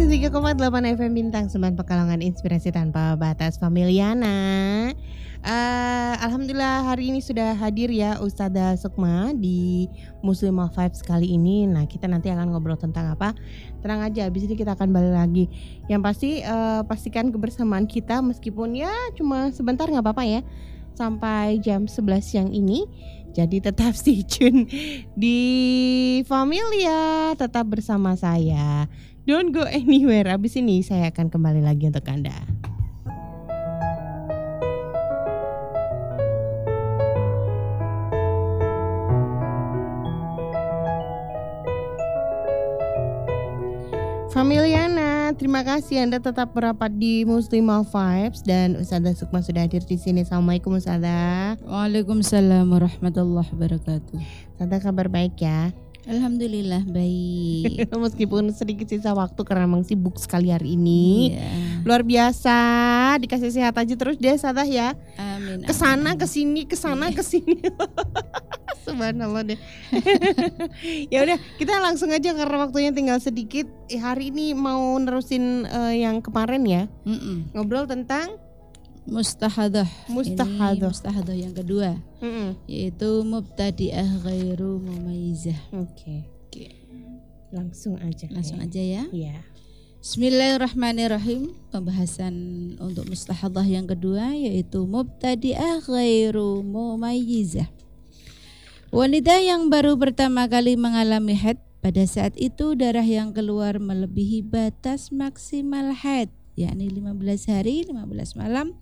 103,8 FM Bintang Seman Pekalongan Inspirasi Tanpa Batas Familiana. Uh, Alhamdulillah hari ini sudah hadir ya Ustazah Sukma di Muslimah Vibes kali ini. Nah kita nanti akan ngobrol tentang apa? Tenang aja habis ini kita akan balik lagi. Yang pasti uh, pastikan kebersamaan kita meskipun ya cuma sebentar nggak apa-apa ya Sampai jam 11 siang ini. Jadi tetap stay tune di Familia, tetap bersama saya. Don't go anywhere. Abis ini saya akan kembali lagi untuk Anda. Familiana, terima kasih Anda tetap merapat di Muslimah Vibes dan Ustazah Sukma sudah hadir di sini. Assalamualaikum Ustazah. Waalaikumsalam warahmatullahi wabarakatuh. Ustazah kabar baik ya? Alhamdulillah baik. Meskipun sedikit sisa waktu karena memang sibuk sekali hari ini. Iya. Luar biasa, dikasih sehat aja terus deh Sadah ya. Amin. Ke sana ke sini, ke sana ke sini. Subhanallah deh. ya udah, kita langsung aja karena waktunya tinggal sedikit. Eh, hari ini mau nerusin uh, yang kemarin ya. Mm -mm. Ngobrol tentang mustahadah. Mustahadah. Ini mustahadah yang kedua. Mm -mm. Yaitu mubtadi'ah ghairu mumayyizah. Oke. Oke. Langsung aja. Langsung ya. aja ya. Iya. Bismillahirrahmanirrahim. Pembahasan untuk mustahadah yang kedua yaitu mubtadi'ah ghairu mumayyizah. Wanita yang baru pertama kali mengalami haid pada saat itu darah yang keluar melebihi batas maksimal haid yakni 15 hari 15 malam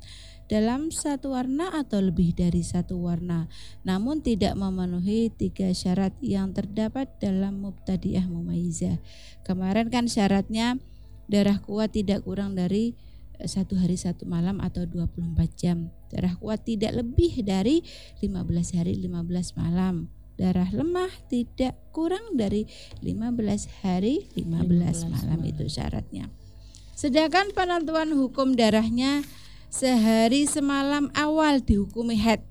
dalam satu warna atau lebih dari satu warna. Namun tidak memenuhi tiga syarat yang terdapat dalam mubtadi'ah mumayyizah. Kemarin kan syaratnya darah kuat tidak kurang dari eh, satu hari satu malam atau 24 jam. Darah kuat tidak lebih dari 15 hari 15 malam. Darah lemah tidak kurang dari 15 hari 15, 15 malam itu syaratnya sedangkan penentuan hukum darahnya sehari semalam awal dihukumi head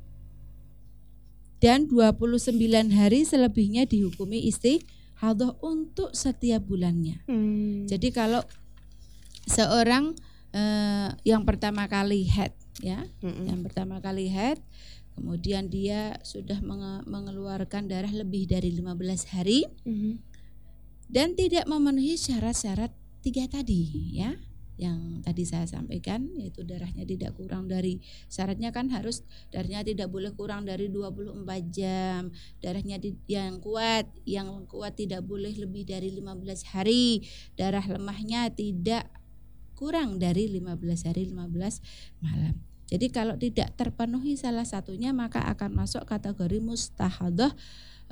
dan 29 hari selebihnya dihukumi istihadah untuk setiap bulannya. Hmm. Jadi kalau seorang eh, yang pertama kali head ya, Mm-mm. yang pertama kali head kemudian dia sudah menge- mengeluarkan darah lebih dari 15 hari Mhm. dan tidak memenuhi syarat-syarat tiga tadi ya. Yang tadi saya sampaikan yaitu darahnya tidak kurang dari syaratnya kan harus darahnya tidak boleh kurang dari 24 jam. Darahnya di- yang kuat yang kuat tidak boleh lebih dari 15 hari. Darah lemahnya tidak kurang dari 15 hari 15 malam. Jadi kalau tidak terpenuhi salah satunya maka akan masuk kategori mustahadah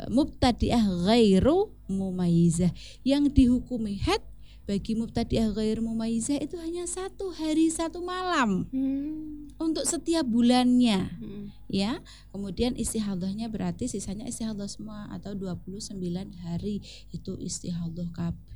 eh, mubtadi'ah ghairu mumayyizah yang dihukumi had bagi mubtadi'ah ghairu mumayyizah itu hanya satu hari satu malam. Hmm. untuk setiap bulannya Hmm. ya. Kemudian istihadahnya berarti sisanya istihadah semua atau 29 hari itu istihadah KB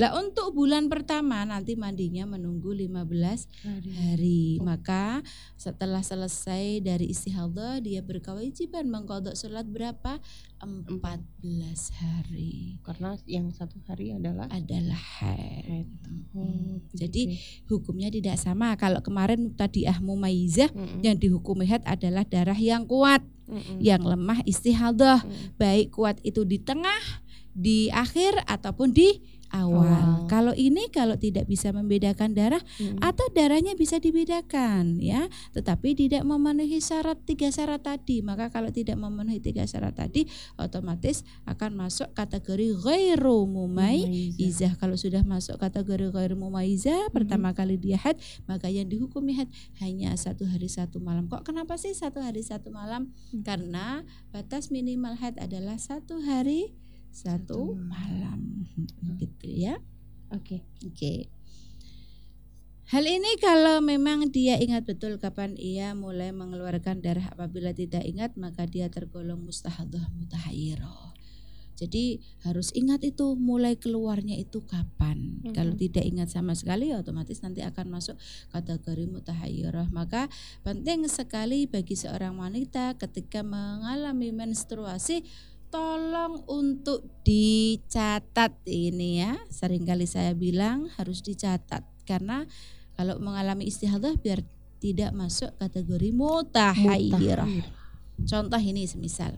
lah untuk bulan pertama nanti mandinya menunggu 15 Hari. hari. Maka setelah selesai dari istihadah dia berkewajiban mengkodok sholat berapa? 14 hari. Karena yang satu hari adalah adalah haid. Oh, Hmm. Jadi hukumnya tidak sama. Kalau kemarin mubtadi'ah mumayyizah Mm-mm. yang dihukum haid adalah darah yang kuat, Mm-mm. yang lemah istihadah. Mm. Baik kuat itu di tengah, di akhir ataupun di awal. Awal. Kalau ini kalau tidak bisa membedakan darah Mm. atau darahnya bisa dibedakan ya, tetapi tidak memenuhi syarat tiga syarat tadi. Maka kalau tidak memenuhi tiga syarat tadi, otomatis akan masuk kategori ghairu mumayyiz. Izah kalau sudah masuk kategori ghairu mumayyizah pertama kali dia haid maka yang dihukumi haid hanya satu hari satu malam kok kenapa sih satu hari satu malam Hmm. karena batas minimal haid adalah satu hari satu malam gitu ya Oke. oke Hal ini kalau memang dia ingat betul kapan ia mulai mengeluarkan darah apabila tidak ingat maka dia tergolong mustahadah mutahayyirah. Jadi harus ingat itu mulai keluarnya itu kapan. Mhm. Kalau tidak ingat sama sekali ya otomatis nanti akan masuk kategori mutahayyirah. Maka penting sekali bagi seorang wanita ketika mengalami menstruasi tolong untuk dicatat ini ya. Seringkali saya bilang harus dicatat. Karena kalau mengalami istihadah biar tidak masuk kategori mutahayyirah. Contoh ini semisal.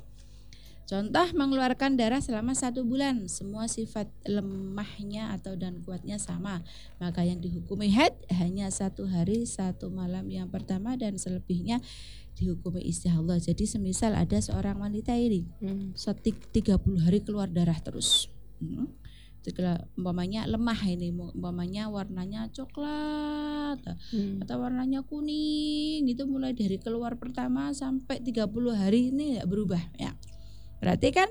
Contoh mengeluarkan darah selama satu bulan. Semua sifat lemahnya atau dan kuatnya sama. Maka yang dihukumi haid hanya satu hari satu malam yang pertama Dan selebihnya dihukumi istihadah Jadi semisal ada seorang wanita ini Mm. setik 30 hari keluar darah terus. Hmm. Segala- umpamanya lemah ini, umpamanya warnanya coklat Mm. atau warnanya kuning itu mulai dari keluar pertama sampai 30 hari ini berubah ya. Berarti kan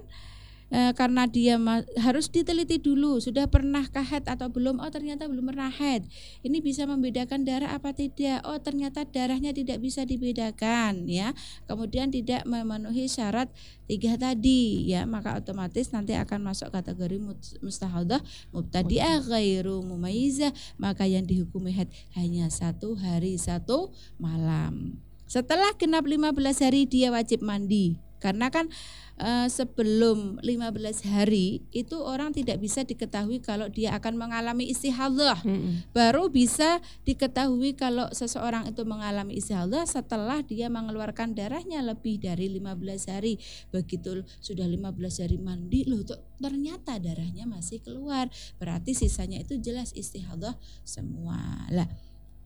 eh, karena dia harus diteliti dulu sudah pernah haid atau belum? Oh ternyata belum pernah haid ini bisa membedakan darah apa tidak? Oh ternyata darahnya tidak bisa dibedakan ya. Kemudian tidak memenuhi syarat tiga tadi ya. Maka otomatis nanti akan masuk kategori mustahadah mubtadi'ah ghairu mumayyizah maka yang dihukumi haid hanya satu hari satu malam. Setelah genap 15 hari dia wajib mandi karena kan eh, sebelum 15 hari itu orang tidak bisa diketahui kalau dia akan mengalami istihadah Mm-mm. baru bisa diketahui kalau seseorang itu mengalami istihadah setelah dia mengeluarkan darahnya lebih dari 15 hari. Begitu sudah 15 hari mandi loh ternyata darahnya masih keluar. Berarti sisanya itu jelas istihadah semua. Lah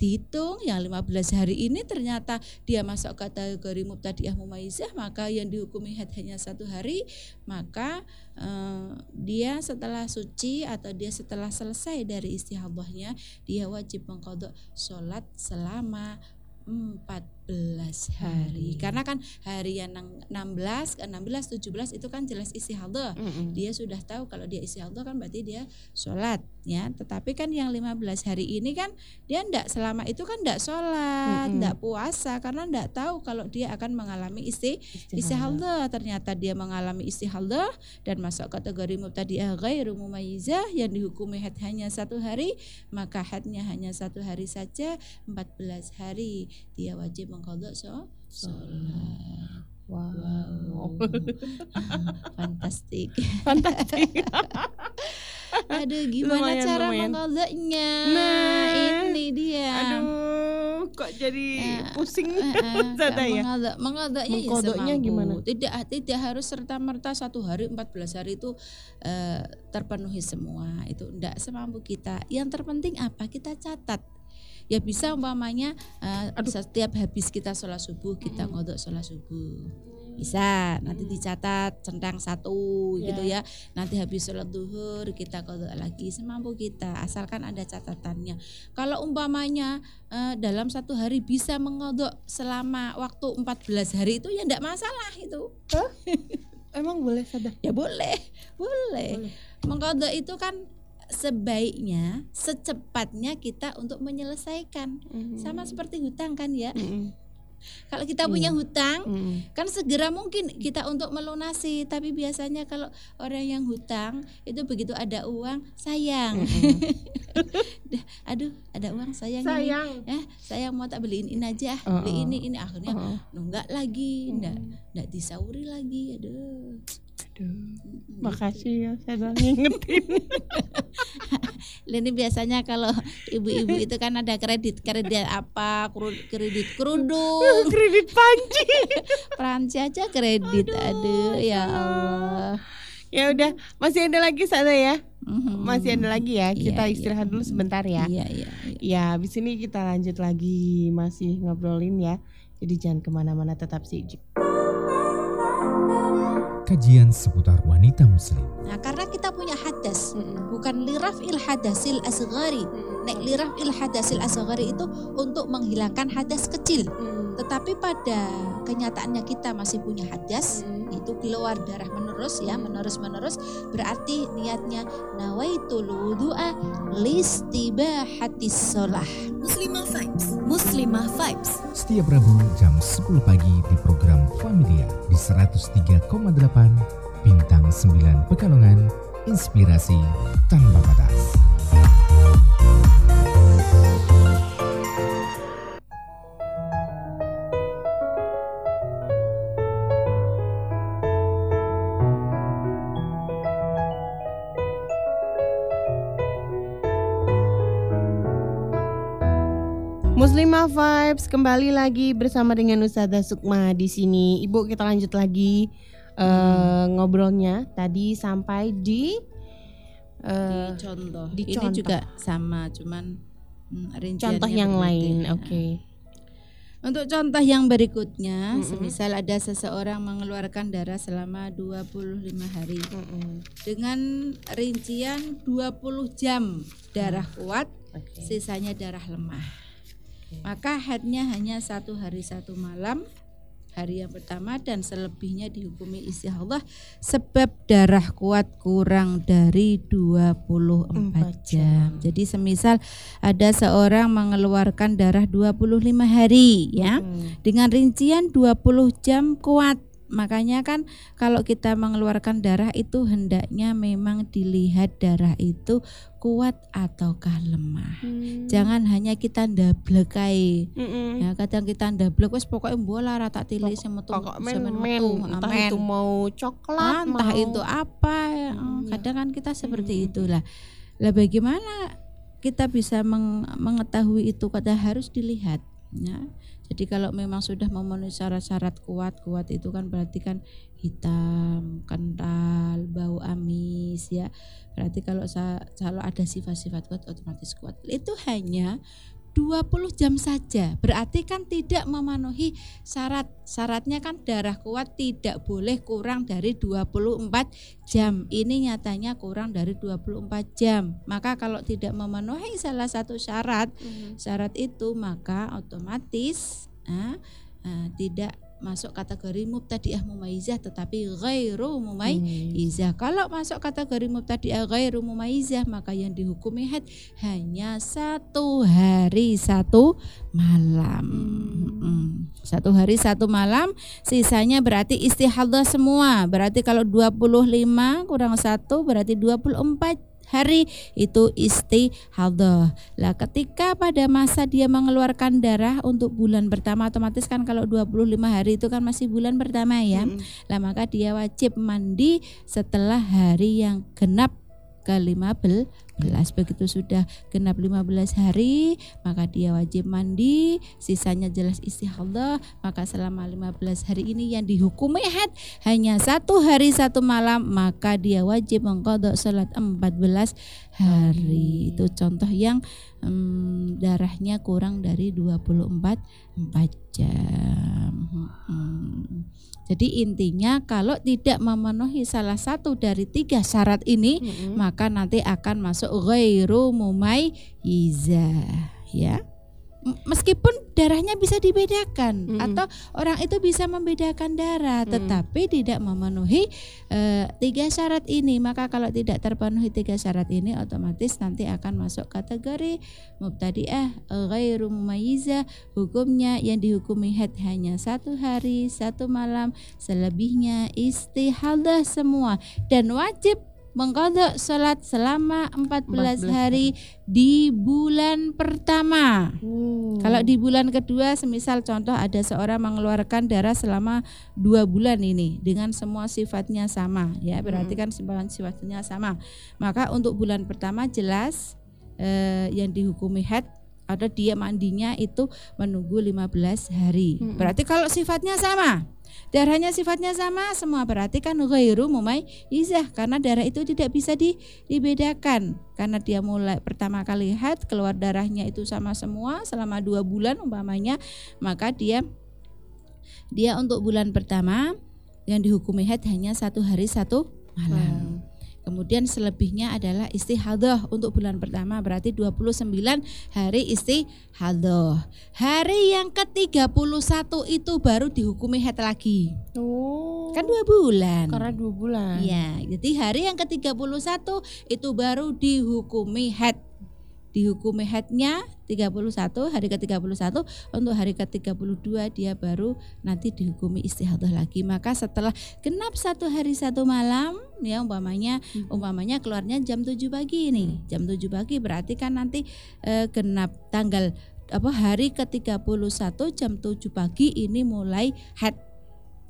dihitung yang 15 hari ini ternyata dia masuk kategori mubtadi'ah mumayyizah maka yang dihukumi hanya satu hari maka eh, dia setelah suci atau dia setelah selesai dari istihadahnya dia wajib mengkodok sholat selama 14 hari Hari. karena kan hari yang nang- 16 ke 16 17 itu kan jelas istihadah Mm-mm. dia sudah tahu kalau dia istihadah kan berarti dia sholat ya tetapi kan yang 15 hari ini kan dia ndak selama itu kan ndak sholat Mm-mm. ndak puasa karena ndak tahu kalau dia akan mengalami isti Istihadah. istihadah ternyata dia mengalami istihadah dan masuk kategori mubtadi'ah ghairu mumayyizah yang dihukumi haid hanya satu hari maka haidnya hanya satu hari saja 14 hari dia wajib mengkodok so sholat Wow. wow fantastik Fantastik. aduh gimana Lumayan, cara lumayan. mengkodoknya Nah. ini dia Aduh, kok jadi Eh, pusing Eh, eh, Zada ya? mengodok mengodoknya ya Mengkodoknya semampu. gimana? tidak tidak harus serta merta satu hari 14 hari itu eh, terpenuhi semua itu tidak semampu kita yang terpenting apa kita catat ya bisa umpamanya eh, Aduh. setiap habis kita sholat subuh kita ngodok sholat subuh bisa nanti dicatat centang satu Ya. gitu ya nanti habis sholat duhur kita kodok lagi semampu kita asalkan ada catatannya kalau umpamanya eh, dalam satu hari bisa mengodok selama waktu 14 hari itu ya enggak masalah itu Emang boleh sadar? ya boleh boleh, Boleh. mengkodok itu kan sebaiknya secepatnya kita untuk menyelesaikan Mm-mm. sama seperti hutang kan ya Mm-mm. kalau kita punya Iya. hutang Mm-mm. kan segera mungkin kita untuk melunasi tapi biasanya kalau orang yang hutang itu begitu ada uang sayang Mm-mm. aduh ada uang sayang ini Sayang. eh saya mau tak beliin ini aja Oh, beli oh. ini ini akhirnya Oh. nunggak lagi ndak Mm. ndak disauri lagi aduh Aduh. Makasih ya sadar ngingetin. ini biasanya kalau ibu-ibu itu kan ada kredit kredit apa kredit kerudung Kredit panci. Peranci aja kredit aduh, ya Allah Ya udah, masih ada lagi sada ya. Mhm. Masih ada lagi ya. Iya, Kita iya. istirahat dulu sebentar ya. Iya, iya, iya. Ya, habis ini kita lanjut lagi masih ngobrolin ya. Jadi jangan ke mana-mana tetap sidik. Kajian seputar wanita muslim. Nah, karena kita punya hadas, bukan lirafil hadasil asghari. Nek lirafil hadasil asghari itu untuk menghilangkan hadas kecil. Tetapi pada kenyataannya kita masih punya hadas, itu keluar darah menerus ya, menerus-menerus berarti niatnya nawaitul wudu'a listibahatis sholah. Muslimah Vibes, Muslimah Vibes. Setiap Rabu jam 10 pagi di program Familia di 103,8 Bintang 9 Pekalongan. Inspirasi tanpa batas. Vibes kembali lagi bersama dengan Ustazah Sukma di sini. Ibu kita lanjut lagi eh, ngobrolnya. Tadi sampai di eh, di contoh. di Ini contoh. juga sama, cuman hmm, contoh yang berbeda. lain. Oke. Untuk contoh yang berikutnya, Mm-mm. semisal ada seseorang mengeluarkan darah selama 25 hari Mm-mm. dengan rincian 20 jam darah kuat, Oke. sisanya darah lemah. Maka headnya hanya satu hari satu malam hari yang pertama dan selebihnya dihukumi istihadah sebab darah kuat kurang dari 24 Empat jam. Jadi semisal ada seorang mengeluarkan darah 25 hari ya Mm. dengan rincian 20 jam kuat. Makanya kan kalau kita mengeluarkan darah itu hendaknya memang dilihat darah itu kuat ataukah lemah. Hmm. Jangan hanya kita ndablek kae. Mm-mm. Ya kadang kita ndablek wis pokoke bola rata tilik sing metu Pokok men, semen men. metu, entah itu mau coklat, Ah, entah mau itu apa. ya. Hmm. Kadang kan kita seperti Hmm. itulah. Lah bagaimana kita bisa meng- mengetahui itu kata harus dilihat ya. Jadi kalau memang sudah memenuhi syarat-syarat kuat, kuat itu kan berarti kan hitam, kental, bau amis ya. Berarti kalau kalau ada sifat-sifat kuat otomatis kuat. Itu hanya 20 jam saja. Berarti kan tidak memenuhi syarat. Syaratnya kan darah kuat tidak boleh kurang dari 24 jam. Ini nyatanya kurang dari 24 jam. Maka kalau tidak memenuhi salah satu syarat, Mhm. syarat itu maka otomatis ah, ah, tidak masuk kategori mubtadi'ah mumayyizah tetapi ghairu mumayyizah. Kalau masuk kategori mubtadi'ah ghairu mumayyizah maka yang dihukumi haid hanya satu hari satu malam. Mm. Satu hari satu malam sisanya berarti istihadah semua. Berarti kalau 25 kurang satu berarti 24 hari itu istihadah. Lah ketika pada masa dia mengeluarkan darah untuk bulan pertama otomatis kan kalau 25 hari itu kan masih bulan pertama ya. Mm-mm. Lah maka dia wajib mandi setelah hari yang genap ke 15 begitu sudah genap 15 hari maka dia wajib mandi. Sisanya jelas istihadah maka selama 15 hari ini yang dihukumi haid hanya satu hari satu malam maka dia wajib mengkodok salat 14 hari. Itu contoh yang em, darahnya kurang dari 24 4 jam Hmm. jadi intinya kalau tidak memenuhi salah satu dari tiga syarat ini Mm-mm. maka nanti akan masuk ghairu mumayyizah ya M- meskipun darahnya bisa dibedakan Mm-mm. atau orang itu bisa membedakan darah Mm. tetapi tidak memenuhi eh, tiga syarat ini maka kalau tidak terpenuhi tiga syarat ini otomatis nanti akan masuk kategori mubtadi'ah ghairu mumayyizah hukumnya yang dihukumi haid hanya satu hari satu malam selebihnya istihadah semua dan wajib mengkodok sholat selama 14, 14 hari di bulan pertama. Hmm. Kalau di bulan kedua, semisal contoh ada seorang mengeluarkan darah selama dua bulan ini dengan semua sifatnya sama, ya berarti kan semua sifatnya sama. Maka untuk bulan pertama jelas eh, yang dihukumi haid atau dia mandinya itu menunggu 15 hari. Mm-mm. Berarti kalau sifatnya sama, Darahnya sifatnya sama semua berarti kan ghairu izah karena darah itu tidak bisa di, dibedakan karena dia mulai pertama kali haid keluar darahnya itu sama semua selama dua bulan umpamanya maka dia dia untuk bulan pertama yang dihukumi haid hanya satu hari satu malam. Hmm. Kemudian selebihnya adalah istihadah untuk bulan pertama berarti 29 hari istihadah. Hari yang ke-31 itu baru dihukumi head lagi. Oh. Kan dua bulan. Karena dua bulan. Ya, jadi hari yang ke-31 itu baru dihukumi head dihukumi headnya 31 hari ke-31 untuk hari ke-32 dia baru nanti dihukumi istihadah lagi. Maka setelah genap satu hari satu malam ya umpamanya hmm. umpamanya keluarnya jam 7 pagi ini. Jam 7 pagi berarti kan nanti eh, genap tanggal apa hari ke-31 jam 7 pagi ini mulai head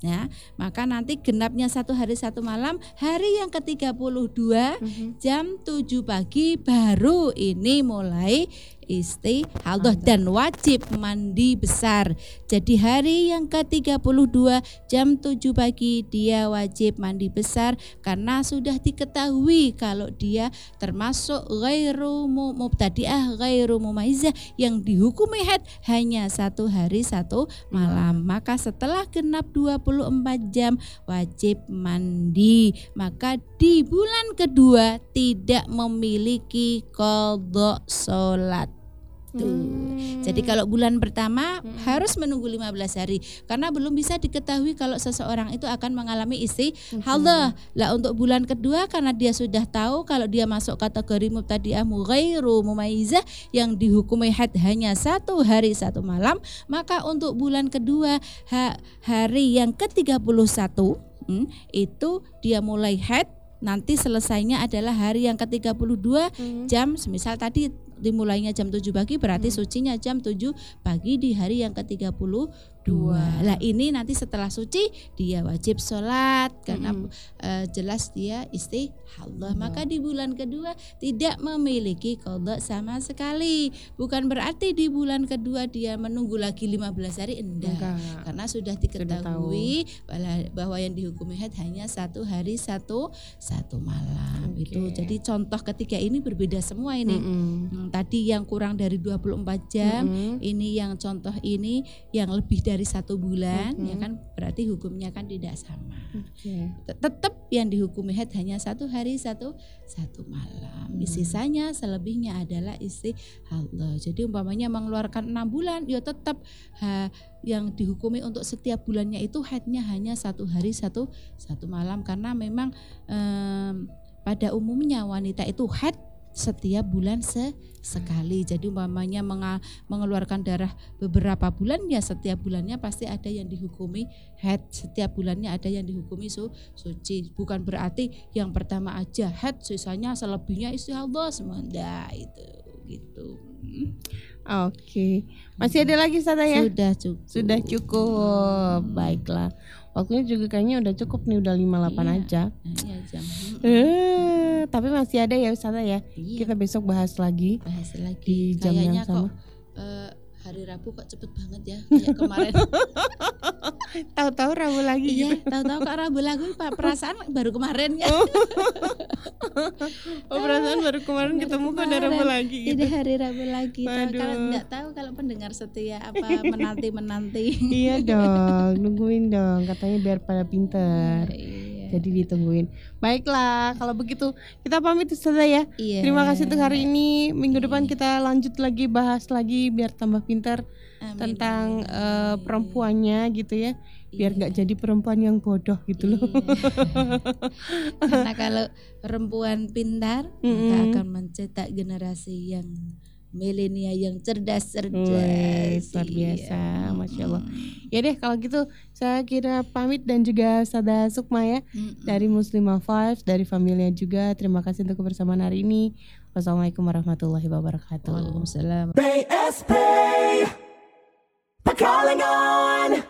ya maka nanti genapnya satu hari satu malam hari yang ke-32 mm-hmm. jam 7 pagi baru ini mulai istihadah dan wajib mandi besar. Jadi hari yang ke-32 jam 7 pagi dia wajib mandi besar karena sudah diketahui kalau dia termasuk ghairu mubtadi'ah ghairu mumaizah yang dihukumi haid hanya satu hari satu malam. Maka setelah genap 24 jam wajib mandi. Maka di bulan kedua tidak memiliki kodok sholat gitu. Hmm. Jadi kalau bulan pertama hmm. harus menunggu 15 hari karena belum bisa diketahui kalau seseorang itu akan mengalami isi hmm. halah. Lah untuk bulan kedua karena dia sudah tahu kalau dia masuk kategori mubtadi'ah mughairu mumayyizah yang dihukumi haid hanya satu hari satu malam, maka untuk bulan kedua ha, hari yang ke-31 hmm, itu dia mulai haid nanti selesainya adalah hari yang ke-32 hmm. jam semisal tadi dimulainya jam 7 pagi berarti hmm. sucinya jam 7 pagi di hari yang ke-32 dua. Lah ini nanti setelah suci dia wajib sholat karena mm -hmm. uh, jelas dia istihadah. Maka di bulan kedua tidak memiliki kodok sama sekali. Bukan berarti di bulan kedua dia menunggu lagi 15 hari enggak. enggak. Karena sudah diketahui sudah bahwa yang dihukumi haid hanya satu hari satu satu malam okay. itu. Jadi contoh ketiga ini berbeda semua ini. Mm -hmm. Tadi yang kurang dari 24 jam, mm -hmm. ini yang contoh ini yang lebih dari dari satu bulan mm -hmm. ya kan berarti hukumnya kan tidak sama. Okay. Tetap yang dihukumi head hanya satu hari satu satu malam. Mm. Sisanya selebihnya adalah istri Allah. Jadi umpamanya mengeluarkan enam bulan, ya tetap ha, yang dihukumi untuk setiap bulannya itu headnya hanya satu hari satu satu malam karena memang um, pada umumnya wanita itu head setiap bulan se sekali. Jadi umpamanya mengeluarkan darah beberapa bulan ya setiap bulannya pasti ada yang dihukumi head. Setiap bulannya ada yang dihukumi su suci. Bukan berarti yang pertama aja head sisanya selebihnya istihadah semua itu gitu. Oke. Masih ada lagi Sada ya? Sudah cukup. Sudah cukup. Baiklah. Waktunya juga kayaknya udah cukup nih udah 58 iya, aja. Iya jam. Eh, tapi masih ada ya Ustazah ya. Iya. Kita besok bahas lagi. Bahas lagi. Di jam kayaknya yang sama. Kok, uh, hari Rabu kok cepet banget ya kayak kemarin. tahu-tahu Rabu lagi iya, gitu. tahu-tahu kok Rabu lagi Pak perasaan baru kemarin ya. oh, perasaan baru kemarin baru ketemu kok udah Rabu lagi gitu. Ini hari Rabu lagi. Kalau nggak tahu kalau pendengar setia apa menanti-menanti. iya dong, nungguin dong katanya biar pada pinter. Iya jadi ditungguin. Baiklah, kalau begitu kita pamit saja ya. Iya. Terima kasih untuk hari ini. Minggu iya. depan kita lanjut lagi bahas lagi biar tambah pintar Amin. tentang uh, perempuannya gitu ya. Biar nggak iya. jadi perempuan yang bodoh gitu loh. Iya. Karena kalau perempuan pintar mm -hmm. akan mencetak generasi yang milenial yang cerdas-cerdas. Luar biasa, iya. masya Allah. Ya deh kalau gitu saya kira pamit dan juga Sada Sukma ya mm-hmm. dari Muslimah Five dari familia juga. Terima kasih untuk kebersamaan hari ini. Wassalamualaikum warahmatullahi wabarakatuh. Waalaikumsalam. BSP, calling on.